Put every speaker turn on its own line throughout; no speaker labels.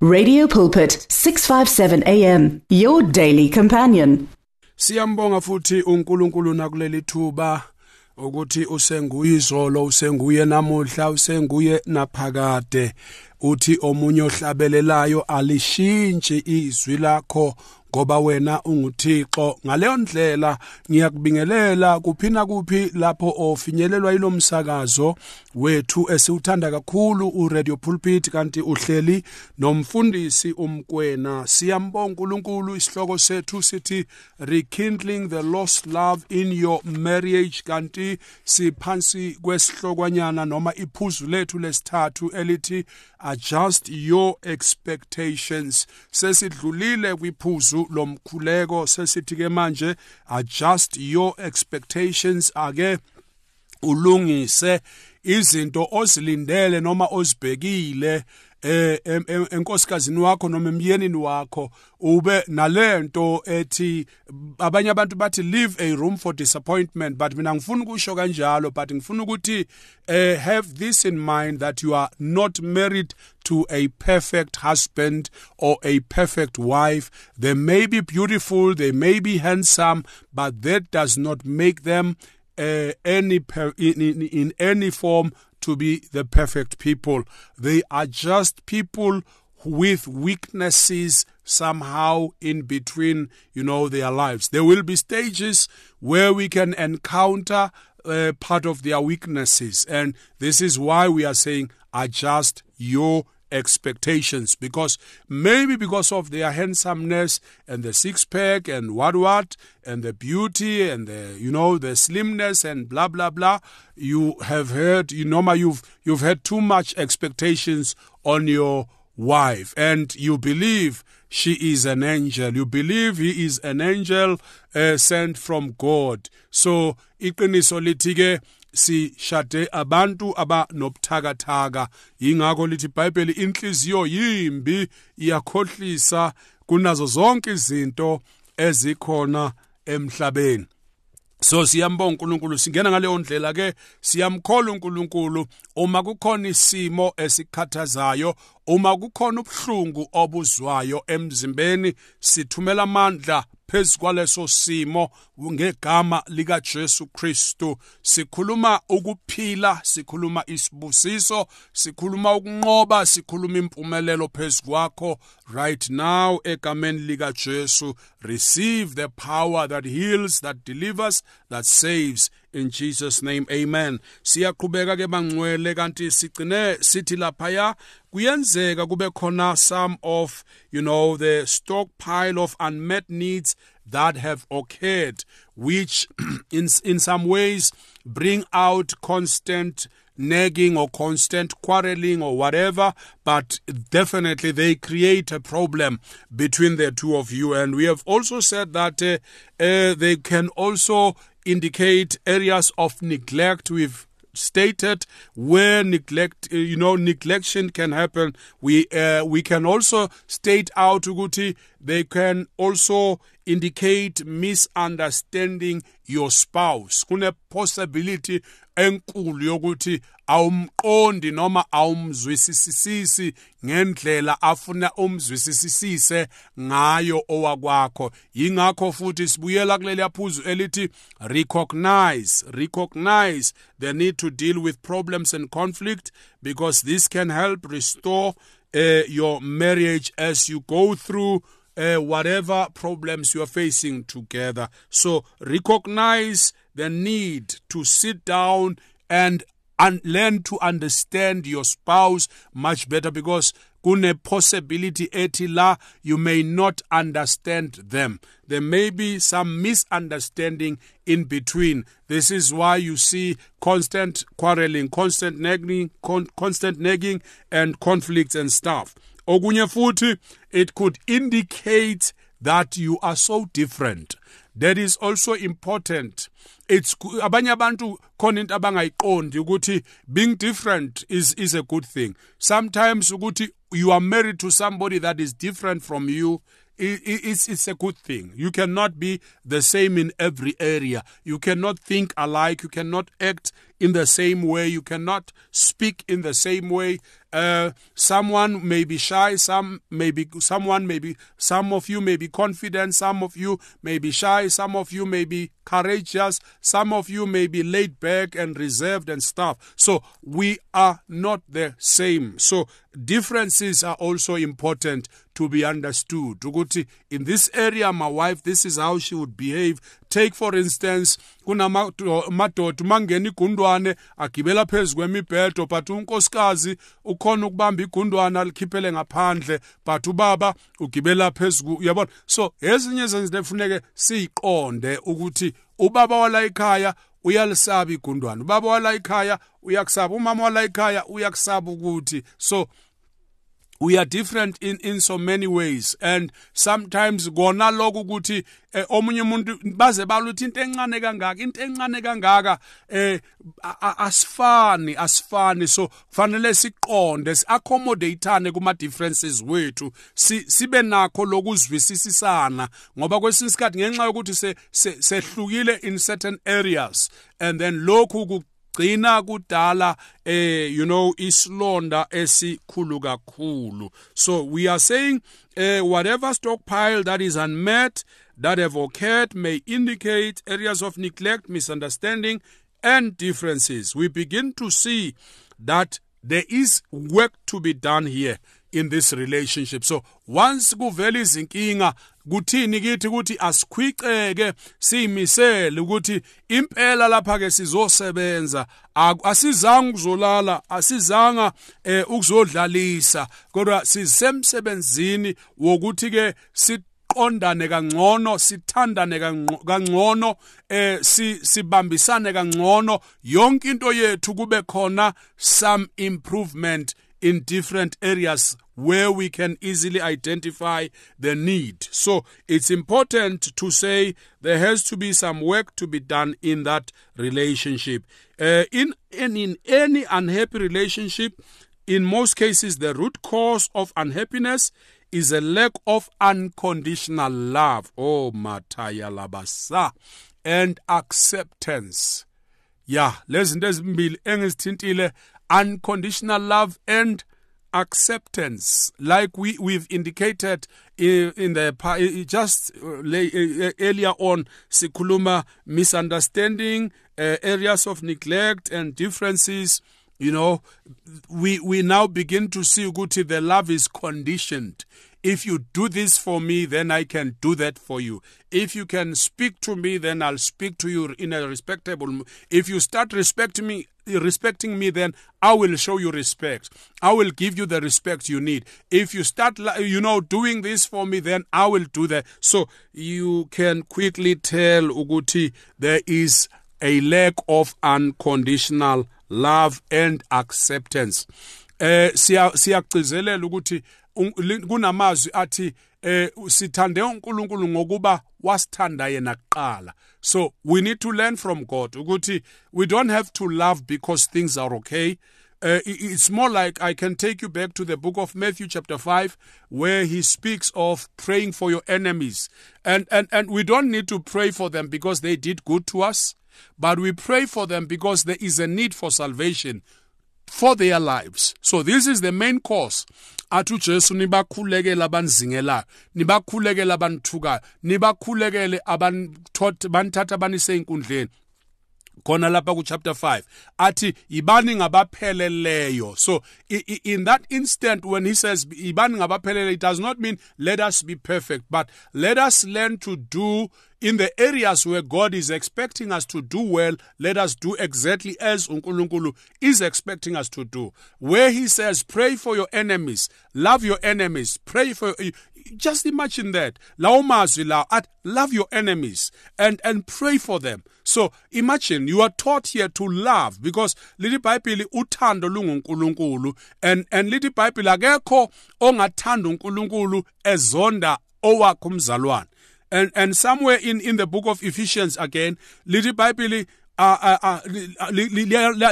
Radio Pulpit 657 AM your daily companion.
Siyambonga futhi uNkulunkulu nakuleli thuba ukuthi usenguye izolo usenguye namuhla usenguye naphakade uthi omunye ohlabelelayo alishintshi izwi lakho ngoba wena unguThixo. Ngaleyo ndlela ngiyakubingelela kuphina kuphi lapho ofinyelelwa ilomsakazo wethu esiwuthanda kakhulu uRadio Pulpit kanti uhleli nomfundisi umkwena. Siyambonga uNkulunkulu isihloko sethu sithi rekindling the lost love in your marriage. Kanti siphansi kwesihlokwana noma iphuzu lethu lesithathu elithi adjust your expectations. Sesidlulile kwiphuzu lomkhuleko sesithi ke manje adjust your expectations ake ulungise izinto ozilindele noma ozibhekile. Eh enkosikazini wakho noma emyenini wakho ube nalento ethi abanye abantu bathi leave a room for disappointment. But mina ngifuna ukusho kanjalo but ngifuna ukuthi uh, have this in mind that you are not married to a perfect husband or a perfect wife. They may be beautiful they may be handsome but that does not make them uh, any per, in, in, in any form to be the perfect people. They are just people with weaknesses somehow in between, you know, their lives. There will be stages where we can encounter uh, part of their weaknesses. And this is why we are saying adjust your expectations. Because maybe because of their handsomeness and the six pack and what what and the beauty and the you know the slimness and blah blah blah you have heard you know you've you've had too much expectations on your wife. And you believe she is an angel. You believe he is an angel uh, sent from god. So iqiniso lithi sishade abantu abanobuthakathaka. Ingakho lithi iBhayibheli inhliziyo yimbi iyakhohlisa kunazo zonke izinto ezikhona emhlabeni. So siyambonga uNkulunkulu singena ngaleyo ndlela ke siyamkhola uNkulunkulu. Uma kukhona isimo esikhathazayo uma kukhona ubhlungu obuzwayo emzimbeni sithumela amandla phezu kwaleso simo ngegama lika Jesu Kristu. Sikhuluma ukuphila sikhuluma isibusiso sikhuluma ukunqoba sikhuluma impumelelo phezu kwakho. Right now egameni lika Jesu receive the power that heals that delivers that saves in Jesus name amen siyaqhubeka ke bangcwele kanti sigcine sithi laphaya kuyenzeka kube khona some of you know the stockpile of unmet needs that have occurred which in in some ways bring out constant nagging or constant quarreling or whatever, but definitely they create a problem between the two of you. And we have also said that uh, uh, they can also indicate areas of neglect. We've stated where neglect you know neglection can happen we uh, we can also state out ukuthi they can also indicate misunderstanding your spouse. Kune possibility enkulu yokuthi awumqondi noma awumzwisisisi ngendlela afuna umzwisisise ngayo owakwakho. Yingakho futhi sibuyela kuleli yaphuzu elithi recognize recognize the need to deal with problems and conflict because this can help restore uh, your marriage as you go through uh, whatever problems you are facing together. So recognize the need to sit down and and learn to understand your spouse much better because kune possibility ethi la you may not understand them. There may be some misunderstanding in between. This is why you see constant quarreling constant nagging con constant nagging and conflicts and stuff okunye futhi it could indicate that you are so different that is also important it's abanye abantu khona into abangayiqondi ukuthi being different is is a good thing sometimes ukuthi you are married to somebody that is different from you it's, it's a good thing. You cannot be the same in every area. You cannot think alike. You cannot act in the same way. You cannot speak in the same way. Uh, someone may be shy. Some may be someone may be. Some of you may be confident. Some of you may be shy. Some of you may be courageous. Some of you may be laid back and reserved and stuff. So we are not the same. So differences are also important to be understood in this area my wife this is how she would behave take for instance kunamadoda mangena igundwane agibela phezu kwemibhedo but unkosikazi ukhona ukubamba igundwana likhiphele ngaphandle but ubaba ugibela phezu uyabona? So ezinye zezinto efuneke siyiqonde ukuthi ubaba wala ekhaya uyalisaba igundwane ubaba wala ekhaya uyakusaba umama wala ekhaya uyakusaba ukuthi so we are different in in so many ways. And sometimes kona lokho ukuthi eh, omunye umuntu baze baluthi into encane kangaka into encane kangaka. Eh asifani asifani. So kufanele siqonde siaccommodateane kuma differences wethu sibe nakho lokuzwisisana ngoba kwesinye isikhathi ngenxa yokuthi sehlukile in certain areas and then lokhu gcina kudala eh you know isilonda esikhulu kakhulu. So we are saying uh, whatever stockpile that is unmet that have occurred may indicate areas of neglect misunderstanding and differences. We begin to see that there is work to be done here in this relationship. So once kuvela izinkinga kuthini kithi ukuthi asikhwiceke siyimisele ukuthi impela lapha ke sizosebenza asizanga ukuzolala asizanga eh, ukuzodlalisa kodwa sisemsebenzini wokuthi ke siqondane kangcono sithandane kangcono eh sibambisane kangcono. Yonke into yethu kube khona some improvement in different areas where we can easily identify the need. So it's important to say there has to be some work to be done in that relationship. Uh, in, in, in any unhappy relationship, in most cases, the root cause of unhappiness is a lack of unconditional love. Oh, Mataya Labasa. And acceptance. Yeah, lezi ezimbili engizithintile unconditional love and acceptance like we we've indicated in, in the just uh, uh, earlier on sikuluma misunderstanding uh, areas of neglect and differences. You know we we now begin to see ukuthi the love is conditioned if you do this for me, then I can do that for you. If you can speak to me, then I'll speak to you in a respectable. If you start respecting me, respecting me, then I will show you respect. I will give you the respect you need. If you start, you know, doing this for me, then I will do that. So you can quickly tell Uguti there is a lack of unconditional love and acceptance. Eh siyagcizelela kunamazwi athi eh sithande uNkulunkulu ngokuba wasithanda yena kuqala. So we need to learn from God ukuthi we don't have to love because things are okay. Uh, it's more like I can take you back to the book of Matthew, chapter 5, where he speaks of praying for your enemies. And, and, and we don't need to pray for them because they did good to us, but we pray for them because there is a need for salvation for their lives. So, this is the main cause athi uJesu nibakhulekele abanizingelayo nibakhulekele abanithukayo nibakhulekele abanithatha abanise enkundleni khona lapha ku-chapter 5 athi yibani ngabapheleleyo so in that instant when he says yibani ngabapheleleyo it does not mean let us be perfect but let us learn to do in the areas where God is expecting us to do well, let us do exactly as uNkulunkulu is expecting us to do. Where he says, pray for your enemies, love your enemies, pray for just imagine that. Lawo mazwi at love your enemies and and pray for them. So imagine you are taught here to love because lithi Bible uthando lunguNkulunkulu and and Bible akekho ongathanda uNkulunkulu ezonda owakho umzalwane. And and somewhere in in the book of Ephesians again Bible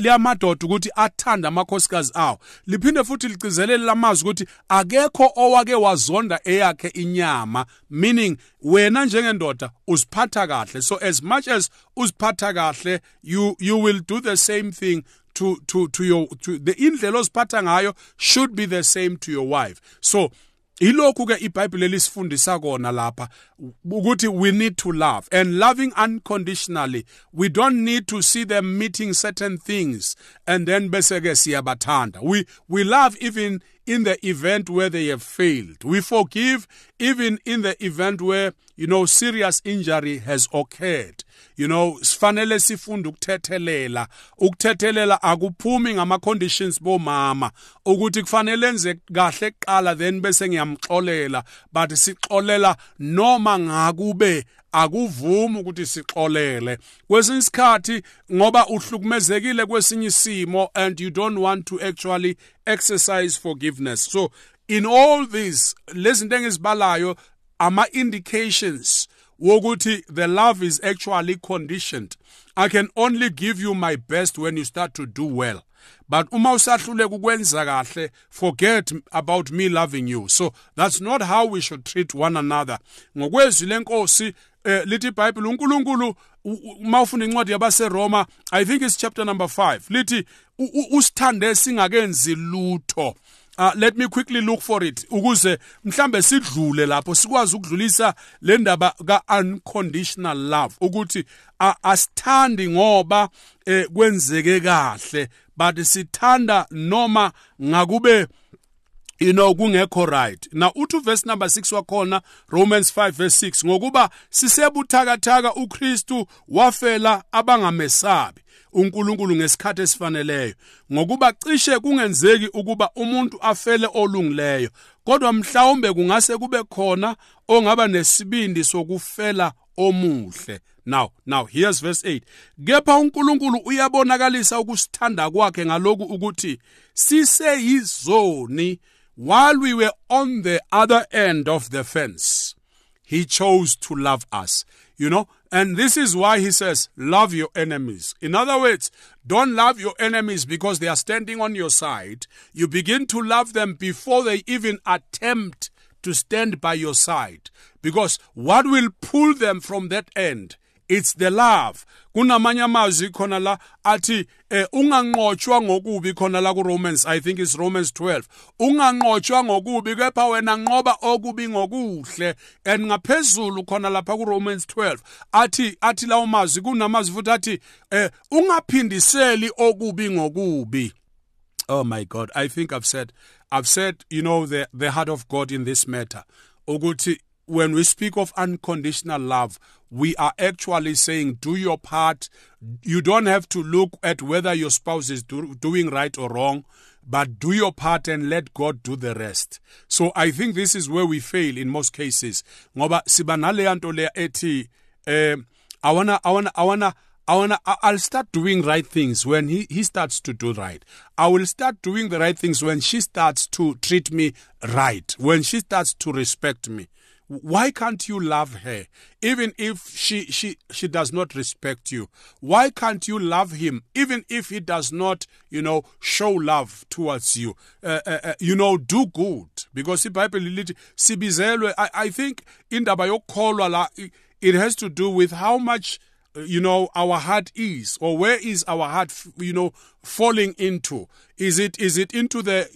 liyamadoda ukuthi athanda amakhosikazi awo. Liphinde futhi ligcizelele lamazwi ukuthi akekho owake wazonda eyakhe inyama. Meaning wena njengendoda uziphatha kahle. So as much as uziphatha kahle you you will do the same thing to to to your to the indlela oziphatha ngayo should be the same to your wife. So ilokhu ke iBhayibheli lisifundisa kona lapha ukuthi we need to love and loving unconditionally we don't need to see them meeting certain things and then bese ke siyabathanda. We we love even in the event where they have failed. We forgive even in the event where you know serious injury has occurred. You know sifanele sifunde ukuthethelela. Ukuthethelela akuphumi ngama conditions bomama. Ukuthi kufanele enze kahle kuqala then bese ngiyamxolela. But sixolela noma ngakube akuvumi ukuthi sixolele. Kwesinye isikhathi ngoba uhlukumezekile kwesinye isimo and you don't want to actually exercise forgiveness. So in all this lezinto engizibalayo ama indications wokuthi the love is actually conditioned. I can only give you my best when you start to do well. But uma usahluleka ukwenza kahle forget about me loving you. So that's not how we should treat one another. Ngokwezwi lenkosi eh, lithi iBhayibheli uNkulunkulu uma ufunda incwadi yabaseRoma i think it's chapter number 5 lithi usithande singakenzi lutho. Uh, let me quickly look for it ukuze mhlambe sidlule lapho sikwazi ukudlulisa le ndaba ka unconditional love ukuthi asithandi ngoba eh, kwenzeke kahle but sithanda noma ngakube you know kungekho right. Now uthi verse number 6 wakhona Romans 5 verse 6 ngokuba sisebuthakathaka uKristu wafela abangamesabi uNkulunkulu ngesikhathi esifaneleyo. Ngokuba cishe kungenzeki ukuba umuntu afele olungileyo kodwa mhlawumbe kungase kube khona ongaba nesibindi sokufela omuhle. Now now here's verse 8 kepha uNkulunkulu uyabonakalisa ukusithanda kwakhe ngaloku ukuthi siseyizoni while we were on the other end of the fence he chose to love us you know? And this is why he says love your enemies. In other words don't love your enemies because they are standing on your side. You begin to love them before they even attempt to stand by your side. Because what will pull them from that end it's the love. Kunamanye amazwi khona la athi eh, unganqotshwa ngokubi khona la kuRomans i think it's Romans 12 unganqotshwa ngokubi kepha wena nqoba okubi ngokuhle. And ngaphezulu khona lapha kuRomans 12 athi athi lawo mazwi kunamazwi futhi athi eh, ungaphindiseli okubi ngokubi. Oh my God, I think I've said, I've said, you know, the, the heart of God in this matter. Ukuthi when we speak of unconditional love, we are actually saying, do your part. You don't have to look at whether your spouse is do, doing right or wrong, but do your part and let God do the rest. So I think this is where we fail in most cases. Ngoba siba naleyanto leya ethi, eh, I wanna, I wanna, I wanna, I wanna, I'll start doing right things when he, he starts to do right. I will start doing the right things when she starts to treat me right, when she starts to respect me why can't you love her even if she she she does not respect you? Why can't you love him even if he does not you know show love towards you? Uh, uh, uh, you know do good. Because iBhayibheli lithi sibizelwe. I, think indaba yokukholwa la it has to do with how much you know our heart is or where is our heart you know falling into? Is it is it into the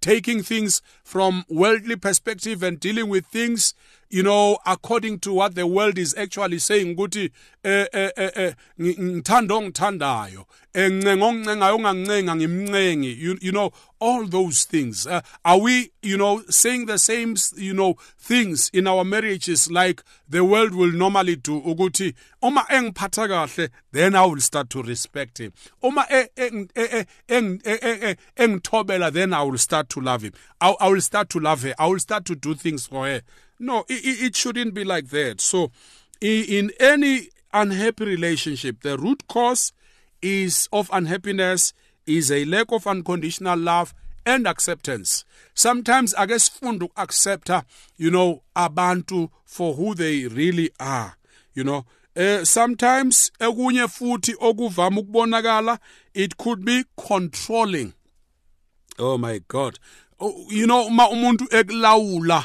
taking things from worldly perspective and dealing with things you know according to what the world is actually saying ukuthi eh eh eh ngithanda ongithandayo. Encenga oncengayo ongancenga ngimncengi you you know all those things. Uh, are we you know saying the same you know things in our marriages like the world will normally do? Ukuthi uma engiphatha kahle then i will start to respect him. Uma engithobela then i will start to love him. I, I will start to love her. I will start to do things for her no, it, it shouldn't be like that. So, in any unhappy relationship, the root cause is of unhappiness is a lack of unconditional love and acceptance. Sometimes I guess fun to accept, you know, abantu for who they really are. You know, eh sometimes ekunye futhi okuvama ukubonakala it could be controlling oh my god oh, you know uma umuntu ekulawula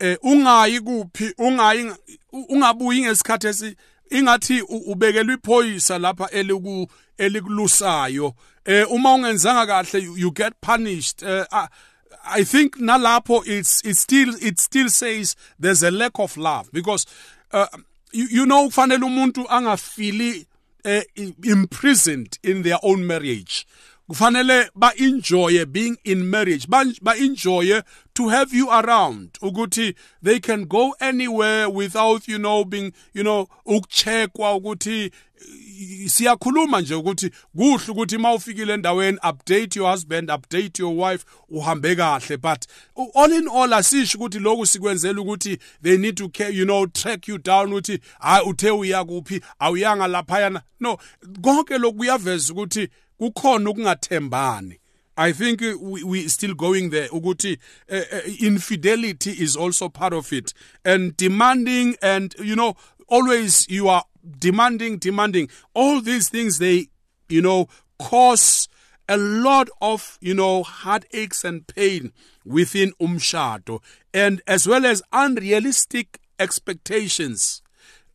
eh ungayi kuphi ungayi ungabuyi ngesikhathi esi ingathi ubekelwe iphoyisa lapha eliku elikulusayo. Eh uma ungenzanga kahle you get punished. Uh, I think nalapho it's it still it still says there's a lack of love because uh, you, you know kufanele umuntu angafili uh, imprisoned in their own marriage. Kufanele ba enjoy being in marriage ba, ba enjoy to have you around ukuthi they can go anywhere without you know being you know ukucheckwa ukuthi siyakhuluma nje ukuthi kuhle ukuthi mawufikile endaweni update your husband update your wife uhambe kahle. But all in all asisho ukuthi lokhu sikwenzela ukuthi they need to care, you know track you down ukuthi hayi uthe uya kuphi awuyanga laphayana. No konke lokhu kuyaveza ukuthi kukhona ukungathembani. I think we, we still going there ukuthi uh, infidelity is also part of it. And demanding and you know always you are demanding demanding. All these things they you know cause a lot of you know heartaches and pain within umshado. And as well as unrealistic expectations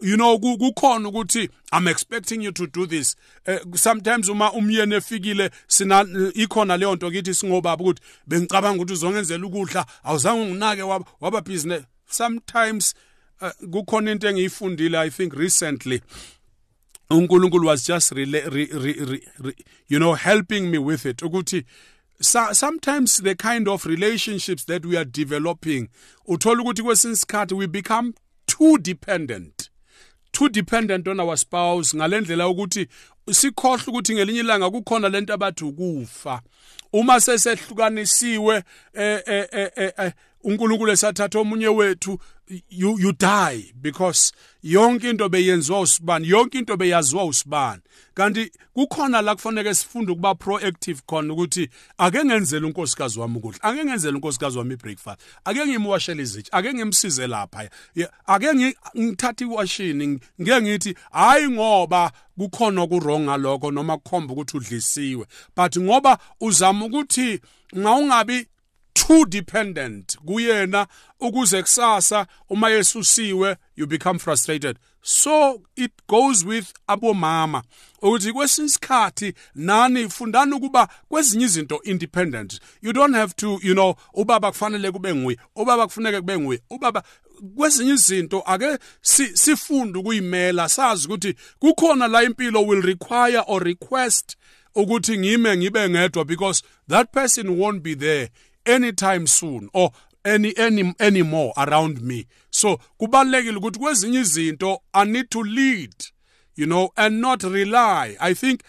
you know kukhona ukuthi i'm expecting you to do this. Uh, sometimes uma umyeni efikile sina ikhona leyo nto kithi singobaba ukuthi bengicabanga ukuthi uzongenzela ukudla awuzange unginake waba, waba business. Sometimes uh, kukhona into engiyifundile i think recently. uNkulunkulu was just re, re, re, re, you know helping me with it. Ukuthi so, sometimes the kind of relationships that we are developing uthola ukuthi kwesinye isikhathi we become too dependent. Too dependent on our spouse ngalendlela ukuthi sikhohle ukuthi ngelinye ilanga kukhona lento abathi ukufa. Uma sesehlukanisiwe eh eh eh, eh uNkulunkulu esathatha omunye wethu you you die because yonke into beyenziwa usibani yonke into beyaziwa usibani. Kanti kukhona la kufanele sifunde ukuba proactive khona ukuthi ake ngenzele unkosikazi wami ukudla ake ngenzele unkosikazi wami ibreakfast ake ngimwashele izitsha ake ngimsize lapha. Ake ngithatha iwashini ngeke ngithi hayi ngoba kukhona kurong ngalokho noma kukhomba ukuthi udlisiwe. But ngoba uzama ukuthi ngawungabi too dependent kuyena ukuze kusasa uma yesusiwe you become frustrated. So it goes with abomama. Ukuthi kwesinye isikhathi nani fundani ukuba kwezinye izinto independent. You don't have to you know ubaba kufanele kube nguye ubaba kufuneka kube nguye ubaba kwezinye izinto ake sifunde ukuyimela sazi ukuthi kukhona la impilo will require or request ukuthi ngime ngibe ngedwa because that person won't be there anytime soon or any any anymore around me. So kubalekile ukuthi kwezinye izinto i need to lead you know and not rely. I think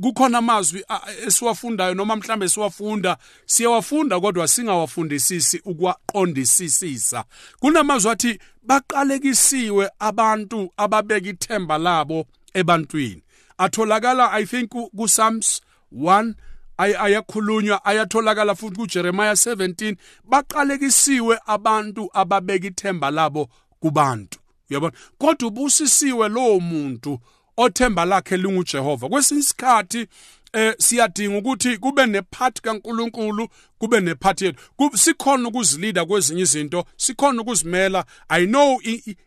kukhona amazwi esiwafundayo noma mhlambe siwafunda siyawafunda kodwa singawafundisisi ukwaqondisisisa. Kunamazwi athi baqalekisiwe abantu ababeka ithemba labo ebantwini. Atholakala i think ku Psalms 1 ayakhulunywa ayatholakala futhi kuJeremiah 17 baqalekisiwe abantu ababeka ithemba labo kubantu. Uyabona? Kodwa ubusisiwe lowo muntu othemba lakhe linguJehova. Kwesinye isikhathi eh siyadinga ukuthi kube nephathi kaNkuluNkulu kube nephathi yethu. Sikhona ukuzilida kwezinye izinto sikhona ukuzimela. I know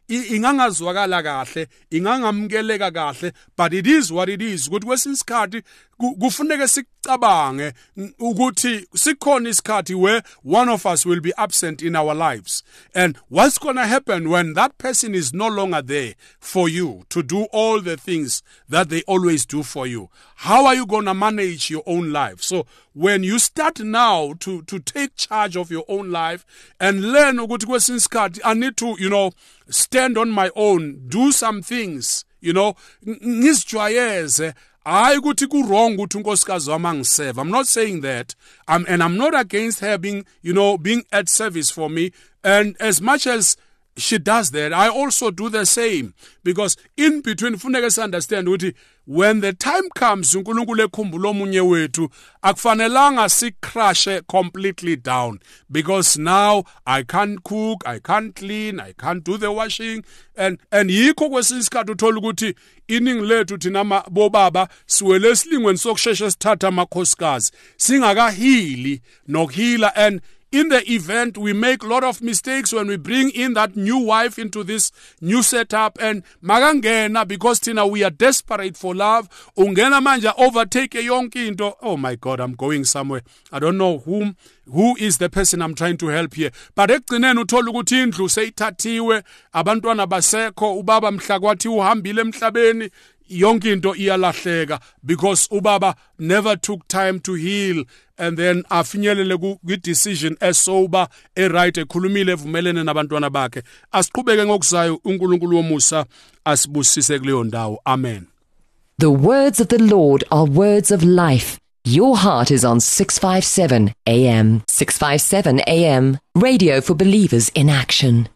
ingangazwakala kahle ingangamukeleka kahle but it is what it is. Ukuthi kwesinye isikhathi kufuneke sicabange ukuthi sikhona isikhathi where one of us will be absent in our lives. And what's going to happen when that person is no longer there for you to do all the things that they always do for you? How are you going to manage your own life? So when you start now to to take charge of your own life and learn ukuthi kwesinye isikhathi i need to you know stand on my own do some things you know ngizijwayeze. Hayi ukuthi ku-wrong ukuthi unkosikazi wami angiseva i'm not saying that. I'm, and i'm not against her being you know being at service for me. And as much as she does that. I also do the same because in between funeke siunderstand ukuthi when the time comes uNkulunkulu ekhumbula omunye wethu akufanelanga sicrashe completely down because now i can't cook i can't clean i can't do the washing. And and yikho kwesinye isikhathi uthola ukuthi iningi lethu thina bobaba siwele esilingweni sokusheshe sithatha amakhosikazi singakahili nokuhila. And in the event we make a lot of mistakes when we bring in that new wife into this new setup and magangena because tina we are desperate for love ungena manja overtake yonke into oh my god i'm going somewhere. I don't know whom who is the person i'm trying to help here. But ekugcineni uthola ukuthi indlu seyithathiwe abantwana basekho ubaba mhla uhambile emhlabeni yonke into iyalahleka because ubaba never took time to heal and then afinyelele kwi-decision esober eright ekhulumile evumelene nabantwana bakhe asiqhubeke ngokuzayo unkulunkulu womusa asibusise kuleyo ndawo amen
The words of the Lord are words of life. Your heart is on 657 AM. 657 AM. Radio for believers in action.